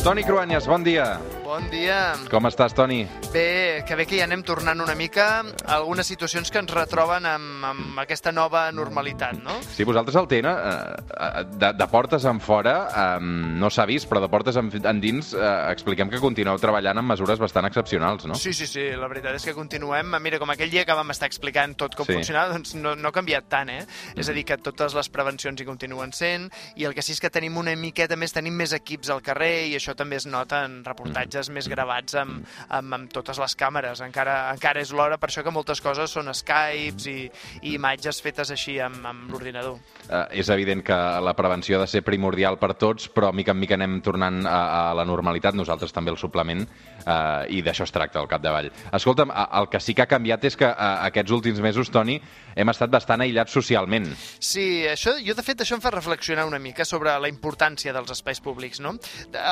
Toni Cruanyes, bon dia. Bon dia. Com estàs, Toni? Bé, que bé que ja anem tornant una mica a algunes situacions que ens retroben amb, amb aquesta nova normalitat, no? Sí, vosaltres el TN, eh, de, de portes en fora, eh, no s'ha vist, però de portes en, endins eh, expliquem que continueu treballant amb mesures bastant excepcionals, no? Sí, sí, sí, la veritat és que continuem. Mira, com aquell dia que vam estar explicant tot com Sí. funcionava, doncs no, no ha canviat tant, eh? És a dir, que totes les prevencions hi continuen sent, i el que sí és que tenim una miqueta més, tenim més equips al carrer, i això també es nota en reportatges més gravats amb, amb, amb totes les càmeres. Encara, encara és l'hora, per això que moltes coses són Skypes i, i imatges fetes així amb, amb l'ordinador. Eh, és evident que la prevenció ha de ser primordial per tots, però mica en mica anem tornant a, a la normalitat, nosaltres també el suplement, eh, i d'això es tracta al capdavall. Escolta'm, el que sí que ha canviat és que eh, aquests últims mesos, Toni, hem estat bastant aïllats socialment. Sí, això, jo de fet això em fa reflexionar una mica sobre la importància dels espais públics, no?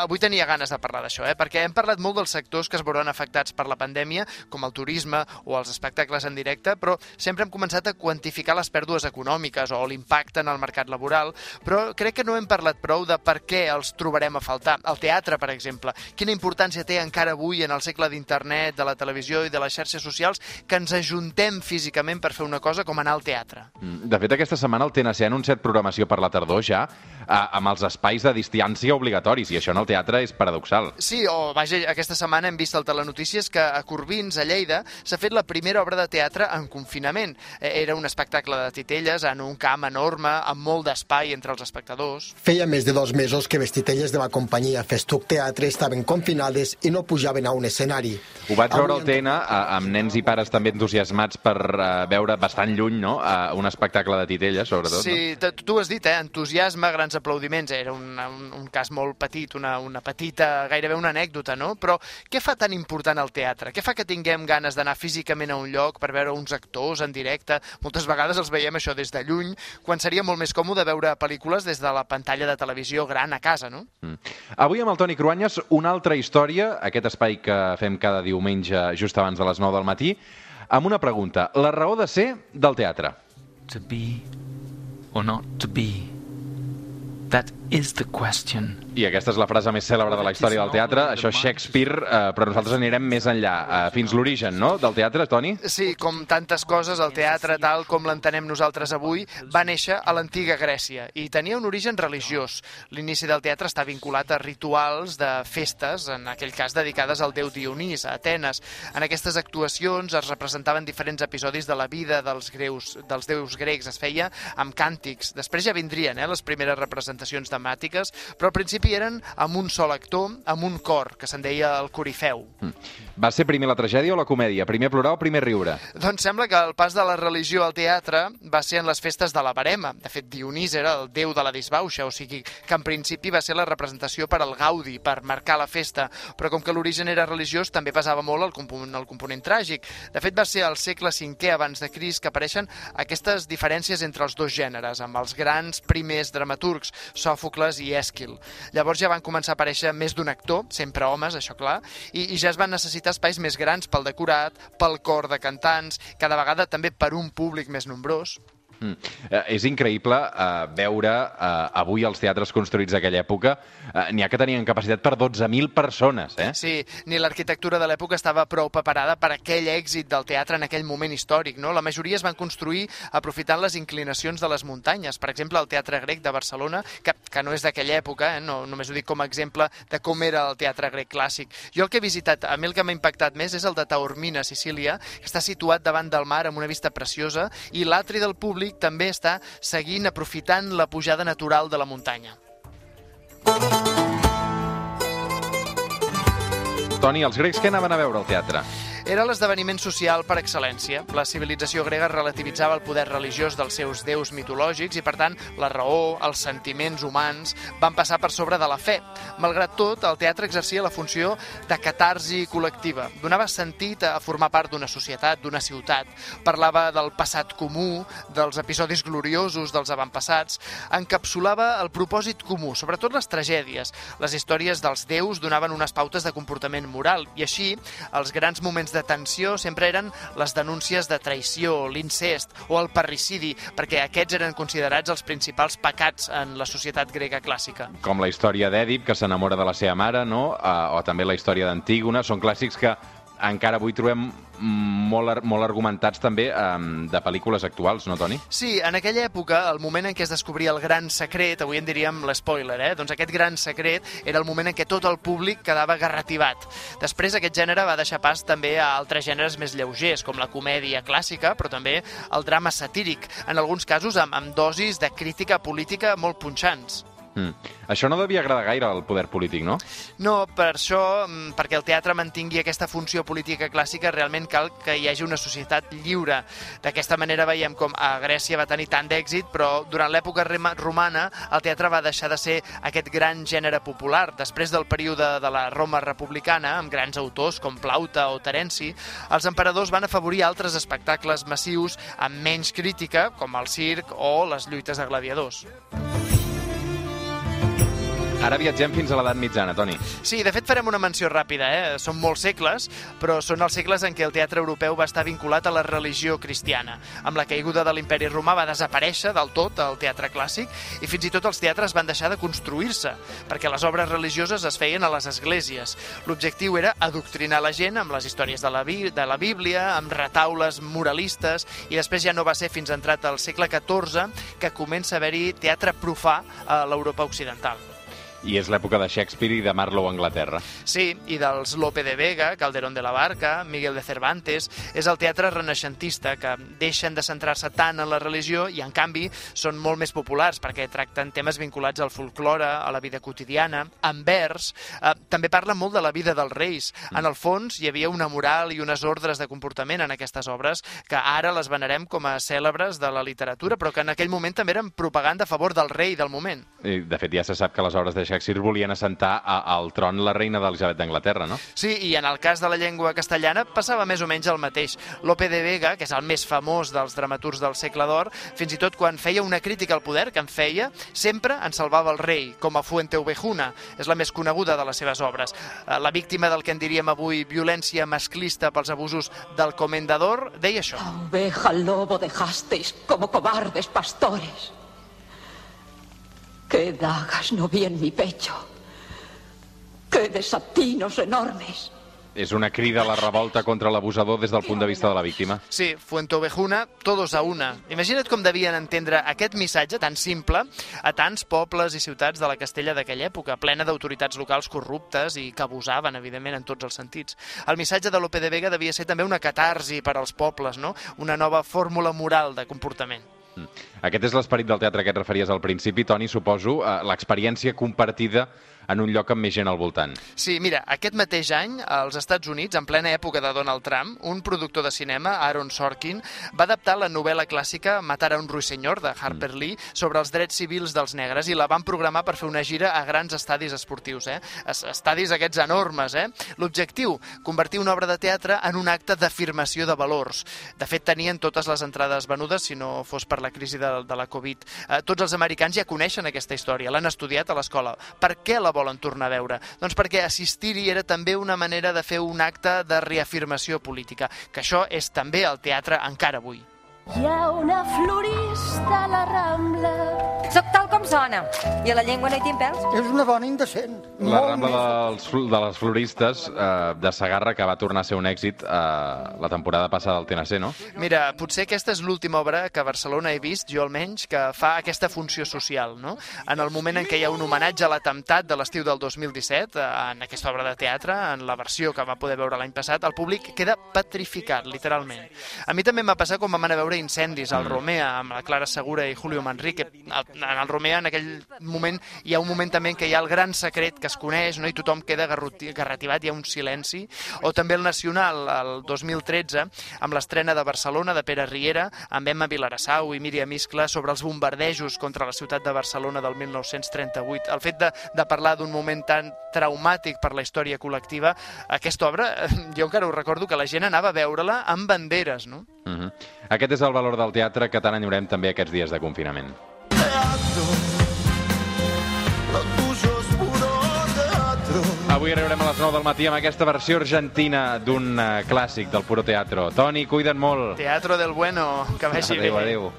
Avui tenia ganes de parlar d'això, eh? perquè hem parlat molt dels sectors que es veuran afectats per la pandèmia, com el turisme o els espectacles en directe, però sempre hem començat a quantificar les pèrdues econòmiques o l'impacte en el mercat laboral, però crec que no hem parlat prou de per què els trobarem a faltar. El teatre, per exemple, quina importància té encara avui en el segle d'internet, de la televisió i de les xarxes socials que ens ajuntem físicament per fer una cosa com anar al teatre. Mm, De fet, aquesta setmana el TNC ha anunciat programació per la tardor ja, eh, amb els espais de distància obligatoris, i això en el teatre és paradoxal. Sí, o vaja, aquesta setmana hem vist al Telenotícies que a Corbins, a Lleida, s'ha fet la primera obra de teatre en confinament. Eh, Era un espectacle de titelles en un camp enorme, amb molt d'espai entre els espectadors. Feia més de dos mesos que vestitelles de la companyia Festuc Teatre estaven confinades i no pujaven a un escenari. Ho vaig veure al TN amb nens i pares també entusiasmats per eh, veure bastant lluny no? un espectacle de titelles, sobretot. Sí, t- tu ho has dit, eh? entusiasme, grans aplaudiments, era un, un, un cas molt petit, una, una petita, gairebé una anècdota, no? Però què fa tan important el teatre? Què fa que tinguem ganes d'anar físicament a un lloc per veure uns actors en directe? Moltes vegades els veiem això des de lluny, quan seria molt més còmode veure pel·lícules des de la pantalla de televisió gran a casa, no? Mm. Avui amb el Toni Cruanyes, una altra història, aquest espai que fem cada diumenge just abans de les 9 del matí, amb una pregunta. La raó de ser del teatre. To be or not to be? That is the question. I aquesta és la frase més cèlebre de la història del teatre. Això és Shakespeare, eh, però nosaltres anirem més enllà, eh, fins l'origen, no?, del teatre, Toni? Sí, com tantes coses, el teatre, tal com l'entenem nosaltres avui, va néixer a l'antiga Grècia i tenia un origen religiós. L'inici del teatre està vinculat a rituals de festes, en aquell cas dedicades al déu Dionís, a Atenes. En aquestes actuacions es representaven diferents episodis de la vida dels, greus, dels déus grecs, es feia amb càntics. Després ja vindrien eh, les primeres representacions temàtiques, però al principi eren amb un sol actor, amb un cor, que se'n deia el corifeu. Va ser primer la tragèdia o la comèdia? Primer plorar o primer riure? Doncs sembla que el pas de la religió al teatre va ser en les festes de la Barema. De fet, Dionís era el déu de la disbauxa, o sigui que en principi va ser la representació per al gaudi, per marcar la festa, però com que l'origen era religiós també pesava molt el component, el component tràgic. De fet, va ser al segle V abans de Crist que apareixen aquestes diferències entre els dos gèneres, amb els grans primers dramaturgs, Sòfocles i Èsquil. Llavors ja van començar a aparèixer més d'un actor, sempre homes, això clar, i, i ja es van necessitar espais més grans pel decorat, pel cor de cantants, cada vegada també per un públic més nombrós. Mm. Eh, és increïble eh, veure eh, avui els teatres construïts d'aquella època. Eh, N'hi ha que tenien capacitat per 12.000 persones, eh? Sí, ni l'arquitectura de l'època estava prou preparada per aquell èxit del teatre en aquell moment històric. No? La majoria es van construir aprofitant les inclinacions de les muntanyes. Per exemple, el Teatre Grec de Barcelona, que, que no és d'aquella època, eh? no, només ho dic com a exemple de com era el teatre grec clàssic. Jo el que he visitat, a mi el que m'ha impactat més és el de Taormina, Sicília, que està situat davant del mar amb una vista preciosa i l'atri del públic també està seguint, aprofitant la pujada natural de la muntanya. Toni, els grecs què anaven a veure al teatre? Era l'esdeveniment social per excel·lència. La civilització grega relativitzava el poder religiós dels seus déus mitològics i, per tant, la raó, els sentiments humans van passar per sobre de la fe. Malgrat tot, el teatre exercia la funció de catarsi col·lectiva. Donava sentit a formar part d'una societat, d'una ciutat. Parlava del passat comú, dels episodis gloriosos dels avantpassats. Encapsulava el propòsit comú, sobretot les tragèdies. Les històries dels déus donaven unes pautes de comportament moral i així els grans moments de de tensió sempre eren les denúncies de traïció, l'incest o el parricidi, perquè aquests eren considerats els principals pecats en la societat grega clàssica. Com la història d'Èdip, que s'enamora de la seva mare, no? Uh, o també la història d'Antígona. Són clàssics que encara avui trobem molt, molt argumentats també um, de pel·lícules actuals, no, Toni? Sí, en aquella època, el moment en què es descobria el gran secret, avui en diríem l'espoiler, eh? doncs aquest gran secret era el moment en què tot el públic quedava garrativat. Després aquest gènere va deixar pas també a altres gèneres més lleugers, com la comèdia clàssica, però també el drama satíric, en alguns casos amb, amb dosis de crítica política molt punxants. Mm. Això no devia agradar gaire al poder polític, no? No, per això, mm, perquè el teatre mantingui aquesta funció política clàssica, realment cal que hi hagi una societat lliure. D'aquesta manera veiem com a Grècia va tenir tant d'èxit, però durant l'època romana el teatre va deixar de ser aquest gran gènere popular. Després del període de la Roma republicana, amb grans autors com Plauta o Terenci, els emperadors van afavorir altres espectacles massius amb menys crítica, com el circ o les lluites de gladiadors. Ara viatgem fins a l'edat mitjana, Toni. Sí, de fet farem una menció ràpida, eh? Són molts segles, però són els segles en què el teatre europeu va estar vinculat a la religió cristiana. Amb la caiguda de l'imperi romà va desaparèixer del tot el teatre clàssic i fins i tot els teatres van deixar de construir-se, perquè les obres religioses es feien a les esglésies. L'objectiu era adoctrinar la gent amb les històries de la, Bí- de la Bíblia, amb retaules moralistes, i després ja no va ser fins entrat al segle XIV que comença a haver-hi teatre profà a l'Europa occidental. I és l'època de Shakespeare i de Marlowe a Anglaterra. Sí, i dels Lope de Vega, Calderón de la Barca, Miguel de Cervantes... És el teatre renaixentista que deixen de centrar-se tant en la religió i, en canvi, són molt més populars perquè tracten temes vinculats al folklore, a la vida quotidiana, en vers. Eh, també parla molt de la vida dels reis. En el fons, hi havia una moral i unes ordres de comportament en aquestes obres que ara les venerem com a cèlebres de la literatura, però que en aquell moment també eren propaganda a favor del rei del moment. I, de fet, ja se sap que les obres de Shakespeare volien assentar a, al tron la reina d'Elisabet d'Anglaterra, no? Sí, i en el cas de la llengua castellana passava més o menys el mateix. Lope de Vega, que és el més famós dels dramaturgs del segle d'or, fins i tot quan feia una crítica al poder, que en feia, sempre en salvava el rei, com a Fuente Ovejuna. És la més coneguda de les seves obres. Eh, La víctima del que en diríem avui violència masclista pels abusos del comendador deia això. Oveja lobo dejasteis como cobardes pastores. Qué dagas no vi en mi pecho. Qué desatinos enormes. És una crida a la revolta contra l'abusador des del punt de vista de la víctima. Sí, Fuentovejuna, todos a una. Imagina't com devien entendre aquest missatge tan simple a tants pobles i ciutats de la Castella d'aquella època, plena d'autoritats locals corruptes i que abusaven, evidentment, en tots els sentits. El missatge de Lope de Vega devia ser també una catarsi per als pobles, no? una nova fórmula moral de comportament. Aquest és l'esperit del teatre que et referies al principi, Toni, suposo, eh, l'experiència compartida en un lloc amb més gent al voltant. Sí, mira, aquest mateix any, als Estats Units, en plena època de Donald Trump, un productor de cinema, Aaron Sorkin, va adaptar la novel·la clàssica Matar a un ruissenyor, de Harper Lee, sobre els drets civils dels negres, i la van programar per fer una gira a grans estadis esportius, eh? Es- Estadis aquests enormes, eh? L'objectiu, convertir una obra de teatre en un acte d'afirmació de valors. De fet, tenien totes les entrades venudes, si no fos per la crisi de, de la Covid. Eh, tots els americans ja coneixen aquesta història, l'han estudiat a l'escola. Per què la volen tornar a veure? Doncs perquè assistir-hi era també una manera de fer un acte de reafirmació política, que això és també el teatre encara avui. Hi ha una florista a la Rambla. Sona. I a la llengua no hi tinc pèls? És una dona indecent. La Molt Rambla dels, de les floristes eh, de Sagarra, que va tornar a ser un èxit eh, la temporada passada al TNC, no? Mira, potser aquesta és l'última obra que a Barcelona he vist, jo almenys, que fa aquesta funció social, no? En el moment en què hi ha un homenatge a l'atemptat de l'estiu del 2017, eh, en aquesta obra de teatre, en la versió que va poder veure l'any passat, el públic queda petrificat, literalment. A mi també m'ha passat quan vam anar a veure incendis al Romea, amb la Clara Segura i Julio Manrique. En el Romea, en aquell moment, hi ha un moment també en què hi ha el gran secret que es coneix, no? i tothom queda garrativat, hi ha un silenci. O també el Nacional, el 2013, amb l'estrena de Barcelona de Pere Riera, amb Emma Vilarassau i Míriam Iscla sobre els bombardejos contra la ciutat de Barcelona del 1938. El fet de, de parlar d'un moment tan traumàtic per la història col·lectiva, aquesta obra, jo encara ho recordo que la gent anava a veure-la amb banderes, no? Uh -huh. Aquest és el valor del teatre que tant enyorem també aquests dies de confinament. Teatro. Avui arribarem a les 9 del matí amb aquesta versió argentina d'un eh, clàssic del Puro Teatro. Toni, cuida't molt. Teatro del Bueno, que vagi Adéu, bé. adéu.